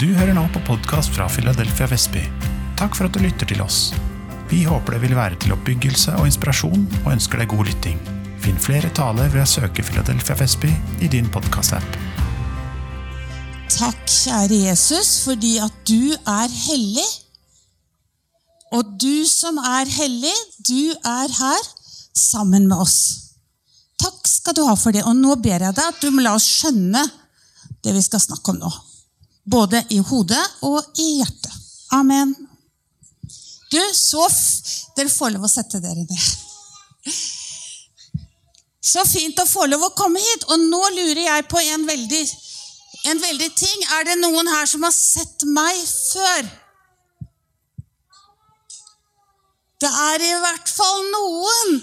Du hører nå på podkast fra Philadelphia Vestby. Takk for at du lytter til oss. Vi håper det vil være til oppbyggelse og inspirasjon, og ønsker deg god lytting. Finn flere taler ved å søke Philadelphia Vestby i din podkastapp. Takk, kjære Jesus, fordi at du er hellig. Og du som er hellig, du er her sammen med oss. Takk skal du ha for det. Og nå ber jeg deg at du må la oss skjønne det vi skal snakke om nå. Både i hodet og i hjertet. Amen. Du, så Dere får lov å sette dere ned. Så fint å få lov å komme hit. Og nå lurer jeg på en veldig, en veldig ting. Er det noen her som har sett meg før? Det er i hvert fall noen.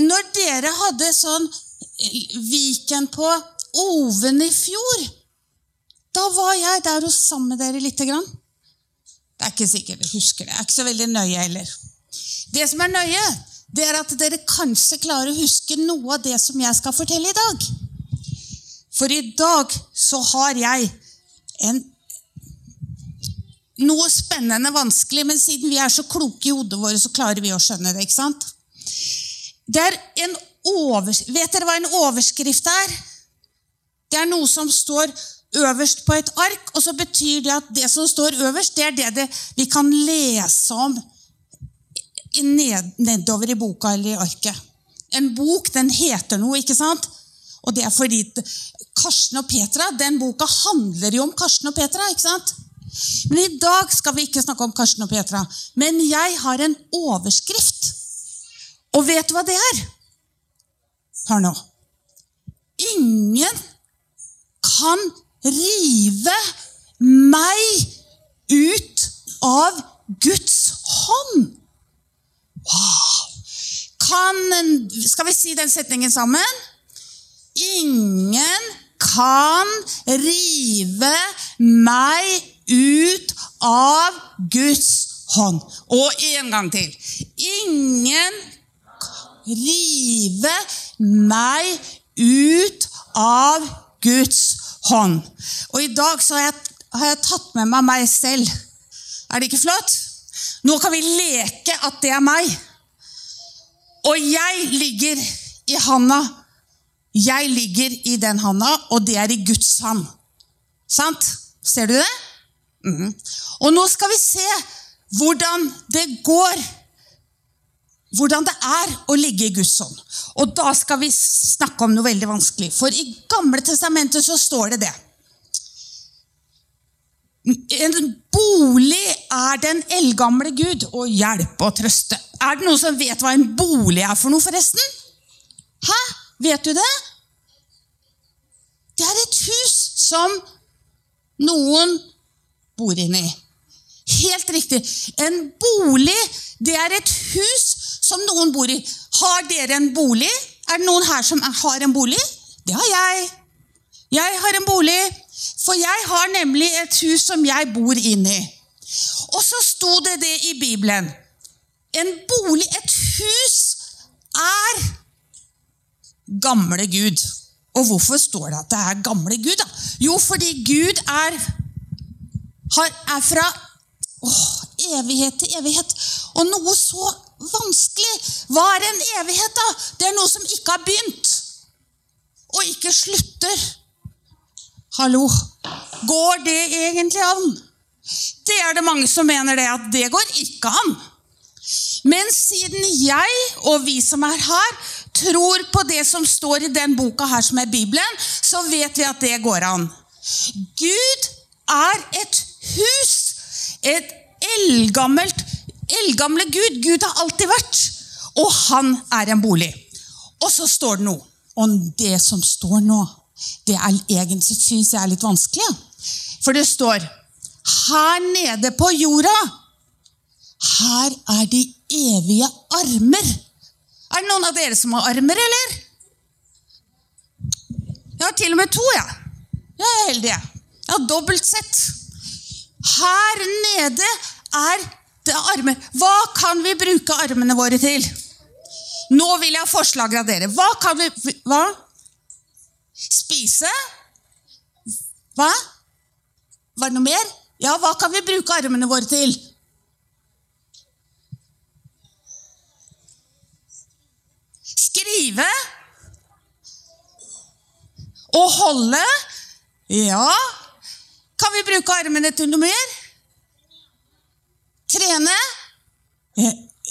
Når dere hadde sånn Viken på Oven i fjor, da var jeg der og sammen med dere lite grann. Det er ikke sikkert dere husker det. Jeg er ikke så veldig nøye heller. Det som er nøye, det er at dere kanskje klarer å huske noe av det som jeg skal fortelle i dag. For i dag så har jeg en noe spennende vanskelig, men siden vi er så kloke i hodet våre, så klarer vi å skjønne det. ikke sant? Det er en over, Vet dere hva en overskrift er? Det er noe som står øverst på et ark, og så betyr det at det som står øverst, det er det, det vi kan lese om ned, nedover i boka eller i arket. En bok den heter noe, ikke sant? Og det er fordi Karsten og Petra, den boka handler jo om Karsten og Petra. ikke sant? Men i dag skal vi ikke snakke om Karsten og Petra. Men jeg har en overskrift. Og vet du hva det er? Hør nå. Ingen kan rive meg ut av Guds hånd. Wow! Kan, skal vi si den setningen sammen? Ingen kan rive meg ut av Guds hånd. Og en gang til. Ingen kan rive meg ut av Guds hånd. Og i dag har jeg, har jeg tatt med meg meg selv. Er det ikke flott? Nå kan vi leke at det er meg. Og jeg ligger i handa. Jeg ligger i den handa, og det er i Guds hand. Sant? Ser du det? Mm. Og nå skal vi se hvordan det går. Hvordan det er å ligge i Guds hånd. Og da skal vi snakke om noe veldig vanskelig. For i Gamle testamentet så står det det. En bolig er den eldgamle Gud å hjelpe og trøste. Er det noen som vet hva en bolig er for noe, forresten? Hæ? Vet du det? Det er et hus som noen bor inni. Helt riktig. En bolig, det er et hus som noen bor i. Har dere en bolig? Er det noen her som har en bolig? Det har jeg. Jeg har en bolig. For jeg har nemlig et hus som jeg bor inni. Og så sto det det i Bibelen. En bolig, et hus, er gamle Gud. Og hvorfor står det at det er gamle Gud? da? Jo, fordi Gud er, er fra å, evighet til evighet. Og noe så vanskelig. Hva er en evighet, da? Det er noe som ikke har begynt, og ikke slutter. Hallo. Går det egentlig an? Det er det mange som mener det, at det går ikke an. Men siden jeg og vi som er her, tror på det som står i den boka her som er Bibelen, så vet vi at det går an. Gud er et hus. Et eldgammelt, eldgamle Gud. Gud har alltid vært. Og han er en bolig. Og så står det noe. Og det som står nå, det er egentlig syns jeg er litt vanskelig. For det står her nede på jorda, her er de evige armer. Er det noen av dere som har armer, eller? Jeg har til og med to, jeg. Ja. Jeg er heldig, jeg. Jeg har dobbelt sett. Her nede er det armer. Hva kan vi bruke armene våre til? Nå vil jeg ha forslag av dere. Hva kan vi hva? Spise? Hva? Var det noe mer? Ja, hva kan vi bruke armene våre til? Skrive. Å holde. Ja. Kan vi bruke armene til noe mer? Trene.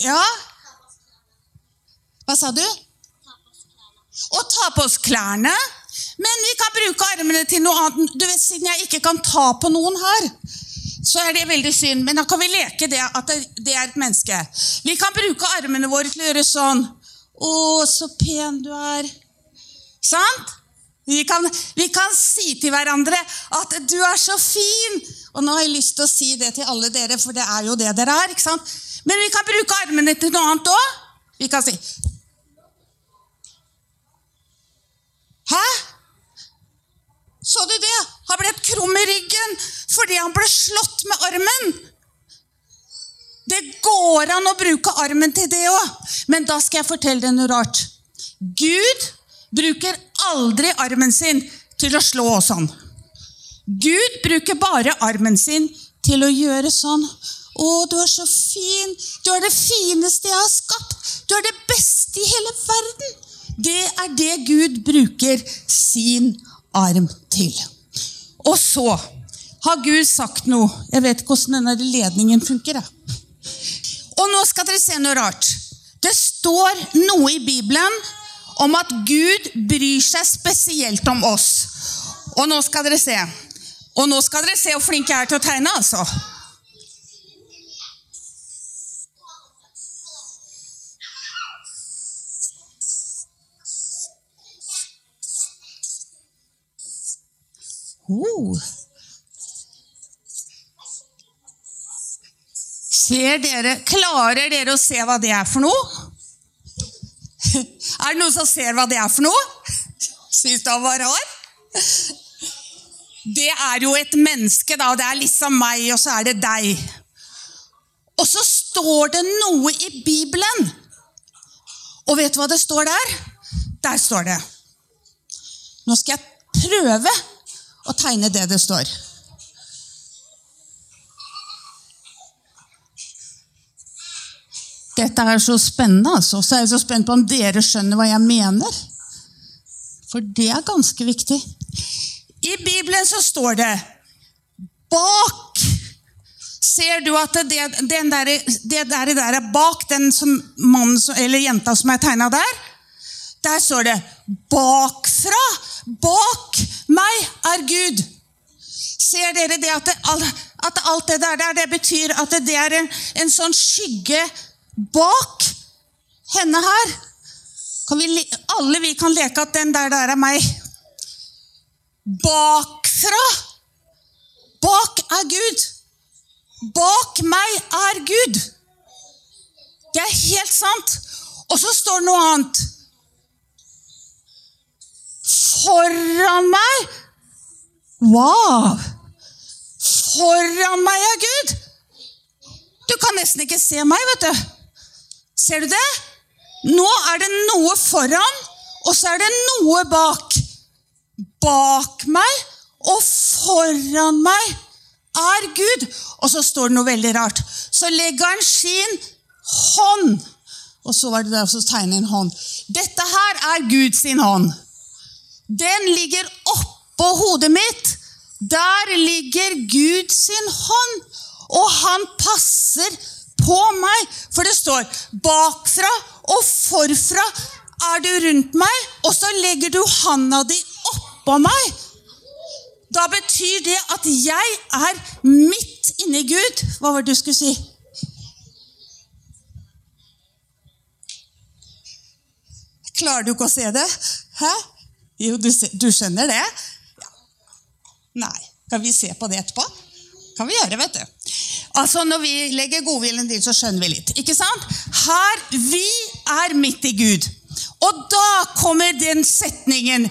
Ja. Hva sa du? Å ta på oss klærne. Men vi kan bruke armene til noe annet. Du vet, Siden jeg ikke kan ta på noen her, så er det veldig synd. Men da kan vi leke det at det er et menneske. Vi kan bruke armene våre til å gjøre sånn. Å, så pen du er. Sant? Vi kan, vi kan si til hverandre at 'du er så fin'. Og nå har jeg lyst til å si det til alle dere, for det er jo det dere er. ikke sant? Men vi kan bruke armene til noe annet òg. Vi kan si Hæ? Så du det? Han ble krum i ryggen fordi han ble slått med armen. Det går an å bruke armen til det òg, men da skal jeg fortelle deg noe rart. Gud bruker aldri armen sin til å slå sånn. Gud bruker bare armen sin til å gjøre sånn. Å, du er så fin. Du er det fineste jeg har skapt. Du er det beste i hele verden. Det er det Gud bruker sin arm til. Og så har Gud sagt noe. Jeg vet ikke hvordan denne ledningen funker. Og nå skal dere se noe rart. Det står noe i Bibelen om at Gud bryr seg spesielt om oss. Og nå skal dere se. Og nå skal dere se hvor flink jeg er til å tegne, altså. Oh. Ser dere, Klarer dere å se hva det er for noe? Er det noen som ser hva det er for noe? Syns du han var rar? Det er jo et menneske, da. Det er liksom meg, og så er det deg. Og så står det noe i Bibelen. Og vet du hva det står der? Der står det Nå skal jeg prøve å tegne det det står. Dette er så spennende, altså. Så er jeg så spent på om dere skjønner hva jeg mener. For det er ganske viktig. I Bibelen så står det bak Ser du at det, der, det der, er bak den som, mannen eller jenta som er tegna der? Der står det 'bakfra'. Bak meg er Gud. Ser dere det at, det, at alt det der, det betyr at det er en, en sånn skygge bak henne her? Vi, alle vi kan leke at den der, der er meg. Bakfra. Bak er Gud. Bak meg er Gud. Det er helt sant. Og så står det noe annet. Foran meg Wow! Foran meg er Gud! Du kan nesten ikke se meg, vet du. Ser du det? Nå er det noe foran, og så er det noe bak. Bak meg og foran meg er Gud. Og så står det noe veldig rart. Så legger han sin hånd Og så var det der å tegne en hånd. Dette her er Guds hånd. Den ligger oppå hodet mitt. Der ligger Guds hånd, og han passer på meg. For det står 'bakfra og forfra er du rundt meg', og så legger du handa di oppå meg. Da betyr det at jeg er midt inni Gud. Hva var det du skulle si? Klarer du ikke å se det? Hæ? Jo, du, du skjønner det? Ja. Nei. Kan vi se på det etterpå? Kan vi gjøre, vet du. Altså, Når vi legger godviljen til, så skjønner vi litt. Ikke sant? Her, Vi er midt i Gud. Og da kommer den setningen.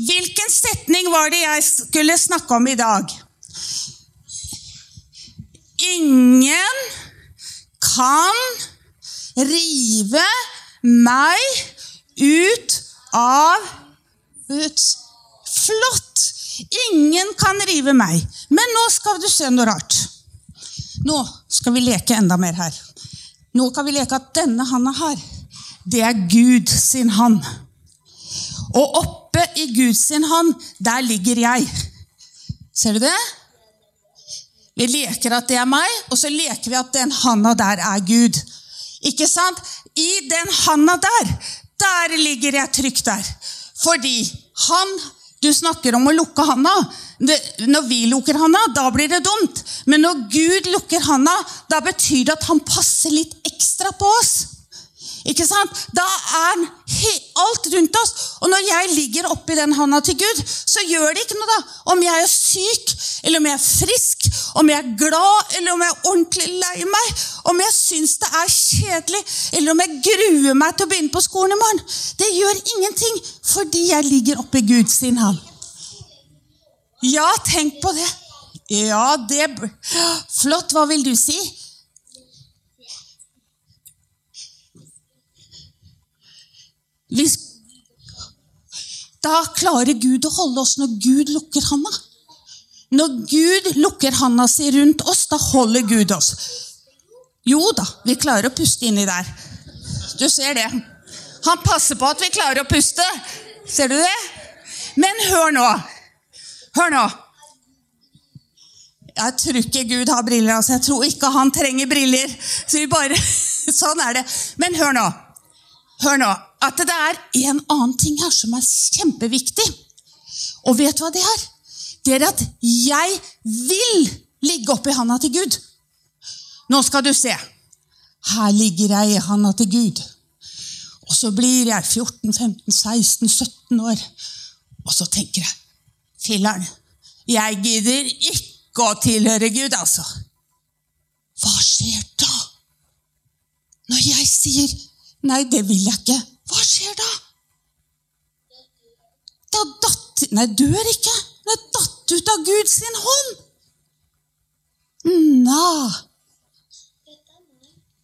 Hvilken setning var det jeg skulle snakke om i dag? Ingen kan rive meg ut av Guds Flott! Ingen kan rive meg. Men nå skal du se noe rart. Nå skal vi leke enda mer her. Nå kan vi leke at denne handa her, det er Gud sin hand. Og oppe i Gud sin hand, der ligger jeg. Ser du det? Vi leker at det er meg, og så leker vi at den handa der er Gud. Ikke sant? I den handa der, der ligger jeg trygt der. Fordi han Du snakker om å lukke handa. Når vi lukker handa, da blir det dumt. Men når Gud lukker handa, da betyr det at han passer litt ekstra på oss. Ikke sant? Da er alt rundt oss. Og når jeg ligger oppi den handa til Gud, så gjør det ikke noe da om jeg er syk, eller om jeg er frisk, om jeg er glad, eller om jeg er ordentlig lei meg, om jeg syns det er kjedelig, eller om jeg gruer meg til å begynne på skolen i morgen. Det gjør ingenting, fordi jeg ligger oppi Guds hand. Ja, tenk på det. Ja, det Flott. Hva vil du si? Hvis, da klarer Gud å holde oss når Gud lukker handa. Når Gud lukker handa si rundt oss, da holder Gud oss. Jo da, vi klarer å puste inni der. Du ser det. Han passer på at vi klarer å puste. Ser du det? Men hør nå. Hør nå. Jeg tror ikke Gud har briller. altså. Jeg tror ikke han trenger briller. Så vi bare, Sånn er det. Men hør nå. Hør nå, at det er en annen ting her som er kjempeviktig. Og vet du hva det er? Det er at jeg vil ligge oppi handa til Gud. Nå skal du se. Her ligger jeg i handa til Gud. Og så blir jeg 14, 15, 16, 17 år. Og så tenker jeg Filler'n, jeg gidder ikke å tilhøre Gud, altså. Hva skjer da? Når jeg sier Nei, det vil jeg ikke. Hva skjer da? Da datter Nei, dør ikke. Ut av Guds hånd. Nja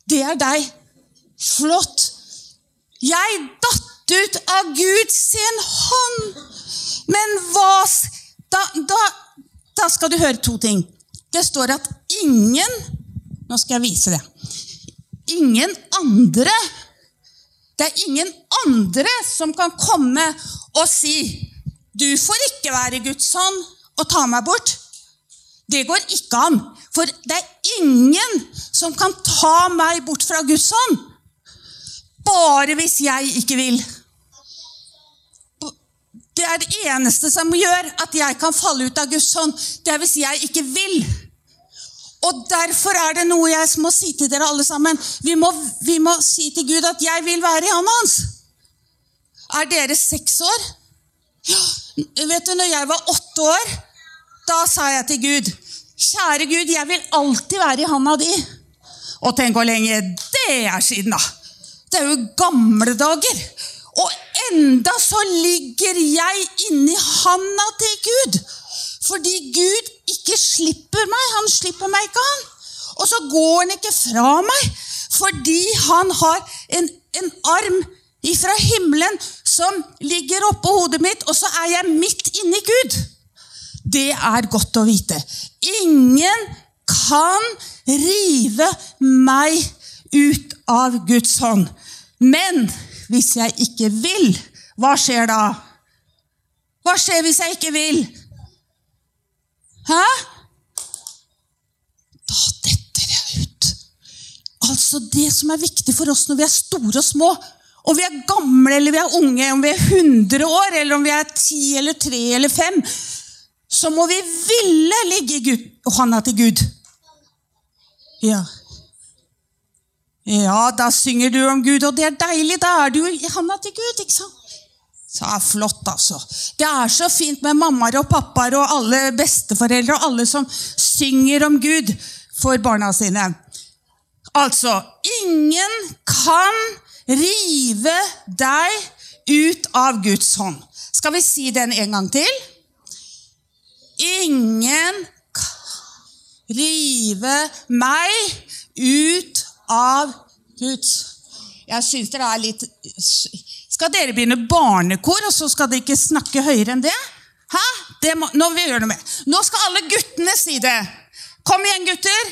Det er deg. Flott. Jeg datt ut av Guds hånd. Men hva da, da, da skal du høre to ting. Det står at ingen Nå skal jeg vise det. Ingen andre det er ingen andre som kan komme og si 'Du får ikke være Guds hånd og ta meg bort'. Det går ikke an. For det er ingen som kan ta meg bort fra Guds hånd. Bare hvis jeg ikke vil. Det er det eneste som gjør at jeg kan falle ut av Guds hånd. Det er hvis jeg ikke vil. Og derfor er det noe jeg må si til dere alle sammen. Vi må, vi må si til Gud at 'jeg vil være i hånda hans'. Er dere seks år? Vet du, når jeg var åtte år, da sa jeg til Gud 'Kjære Gud, jeg vil alltid være i handa di'. Og tenk hvor lenge det er siden, da. Det er jo gamle dager. Og enda så ligger jeg inni handa til Gud. Fordi Gud ikke slipper meg. Han slipper meg ikke, han. Og så går han ikke fra meg fordi han har en, en arm ifra himmelen som ligger oppå hodet mitt, og så er jeg midt inni Gud. Det er godt å vite. Ingen kan rive meg ut av Guds hånd. Men hvis jeg ikke vil, hva skjer da? Hva skjer hvis jeg ikke vil? Hæ? Da detter jeg ut. Altså Det som er viktig for oss når vi er store og små, om vi er gamle eller vi er unge, om vi er 100 år eller om vi er 10 eller 3 eller 5, så må vi ville ligge Gud, handa til Gud. Ja. Ja, da synger du om Gud, og det er deilig. Da er du i handa til Gud. ikke sant? Så er flott, altså. Det er så fint med mammaer og pappaer og alle besteforeldre og alle som synger om Gud for barna sine. Altså Ingen kan rive deg ut av Guds hånd. Skal vi si den en gang til? Ingen rive meg ut av Guds Jeg syns dere er litt skal dere begynne barnekor, og så skal dere ikke snakke høyere enn det? Hæ? Det må, nå vi gjøre noe med. Nå skal alle guttene si det. Kom igjen, gutter.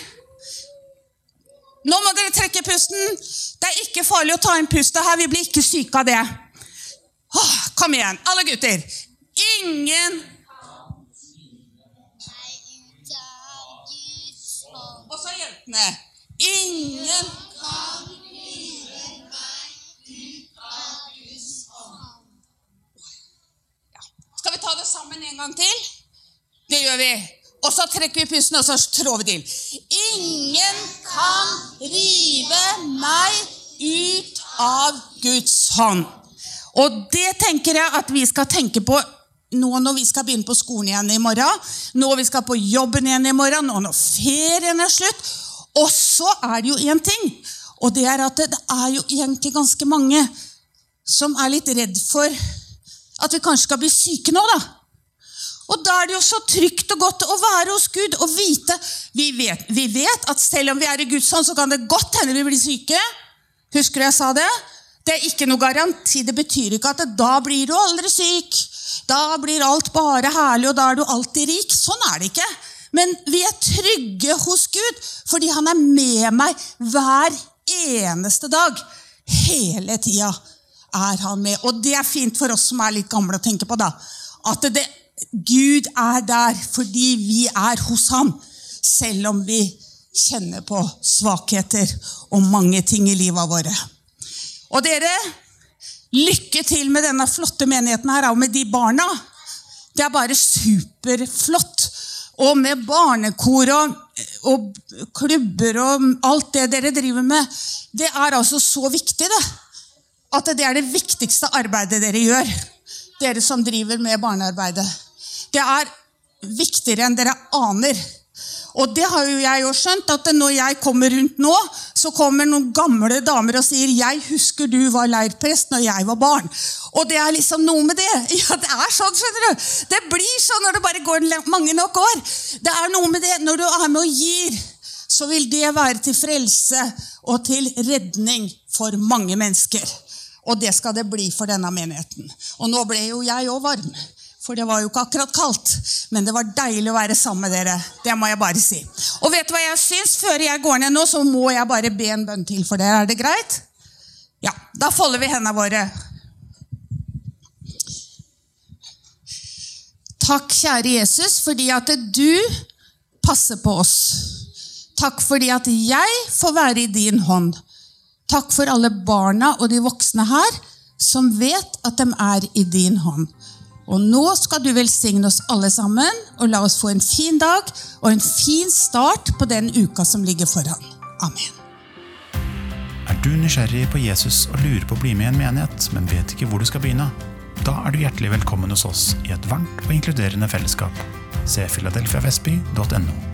Nå må dere trekke pusten. Det er ikke farlig å ta inn pustet her. Vi blir ikke syke av det. Åh, kom igjen, alle gutter. Ingen Og så jentene. Ingen Skal vi ta det sammen en gang til? Det gjør vi. Og så trekker vi pusten, og så trår vi til. Ingen kan rive meg ut av Guds hånd. Og det tenker jeg at vi skal tenke på nå når vi skal begynne på skolen igjen i morgen, når vi skal på jobben igjen i morgen, nå når ferien er slutt. Og så er det jo én ting, og det er at det er jo egentlig ganske mange som er litt redd for at vi kanskje skal bli syke nå, da. Og da er det jo så trygt og godt å være hos Gud og vite Vi vet, vi vet at selv om vi er i Guds hånd, så kan det godt hende vi blir syke. Husker du jeg sa det? Det er ikke noe garanti. Det betyr ikke at da blir du aldri syk. Da blir alt bare herlig, og da er du alltid rik. Sånn er det ikke. Men vi er trygge hos Gud fordi han er med meg hver eneste dag. Hele tida er han med. Og det er fint for oss som er litt gamle å tenke på. da. At det, Gud er der fordi vi er hos ham. Selv om vi kjenner på svakheter og mange ting i livet våre. Og dere, lykke til med denne flotte menigheten her, og med de barna. Det er bare superflott. Og med barnekor og, og, klubber og alt det dere driver med. Det er altså så viktig, det. At det er det viktigste arbeidet dere gjør. Dere som driver med barnearbeidet. Det er viktigere enn dere aner. Og det har jo jeg jo skjønt, at når jeg kommer rundt nå, så kommer noen gamle damer og sier 'Jeg husker du var leirprest når jeg var barn'. Og det er liksom noe med det. Ja, det er sånn, skjønner du. Det blir sånn når det bare går mange nok år. Det er noe med det. Når du er med og gir, så vil det være til frelse og til redning for mange mennesker. Og det skal det bli for denne menigheten. Og nå ble jo jeg òg varm. For det var jo ikke akkurat kaldt, men det var deilig å være sammen med dere. Det må jeg bare si. Og vet du hva jeg syns? Før jeg går ned nå, så må jeg bare be en bønn til for dere. Er det greit? Ja, da folder vi hendene våre. Takk, kjære Jesus, fordi at du passer på oss. Takk fordi at jeg får være i din hånd. Takk for alle barna og de voksne her som vet at de er i din hånd. Og nå skal du velsigne oss alle sammen, og la oss få en fin dag og en fin start på den uka som ligger foran. Amen. Er du nysgjerrig på Jesus og lurer på å bli med i en menighet, men vet ikke hvor du skal begynne? Da er du hjertelig velkommen hos oss i et varmt og inkluderende fellesskap. Se filadelfiavestby.no.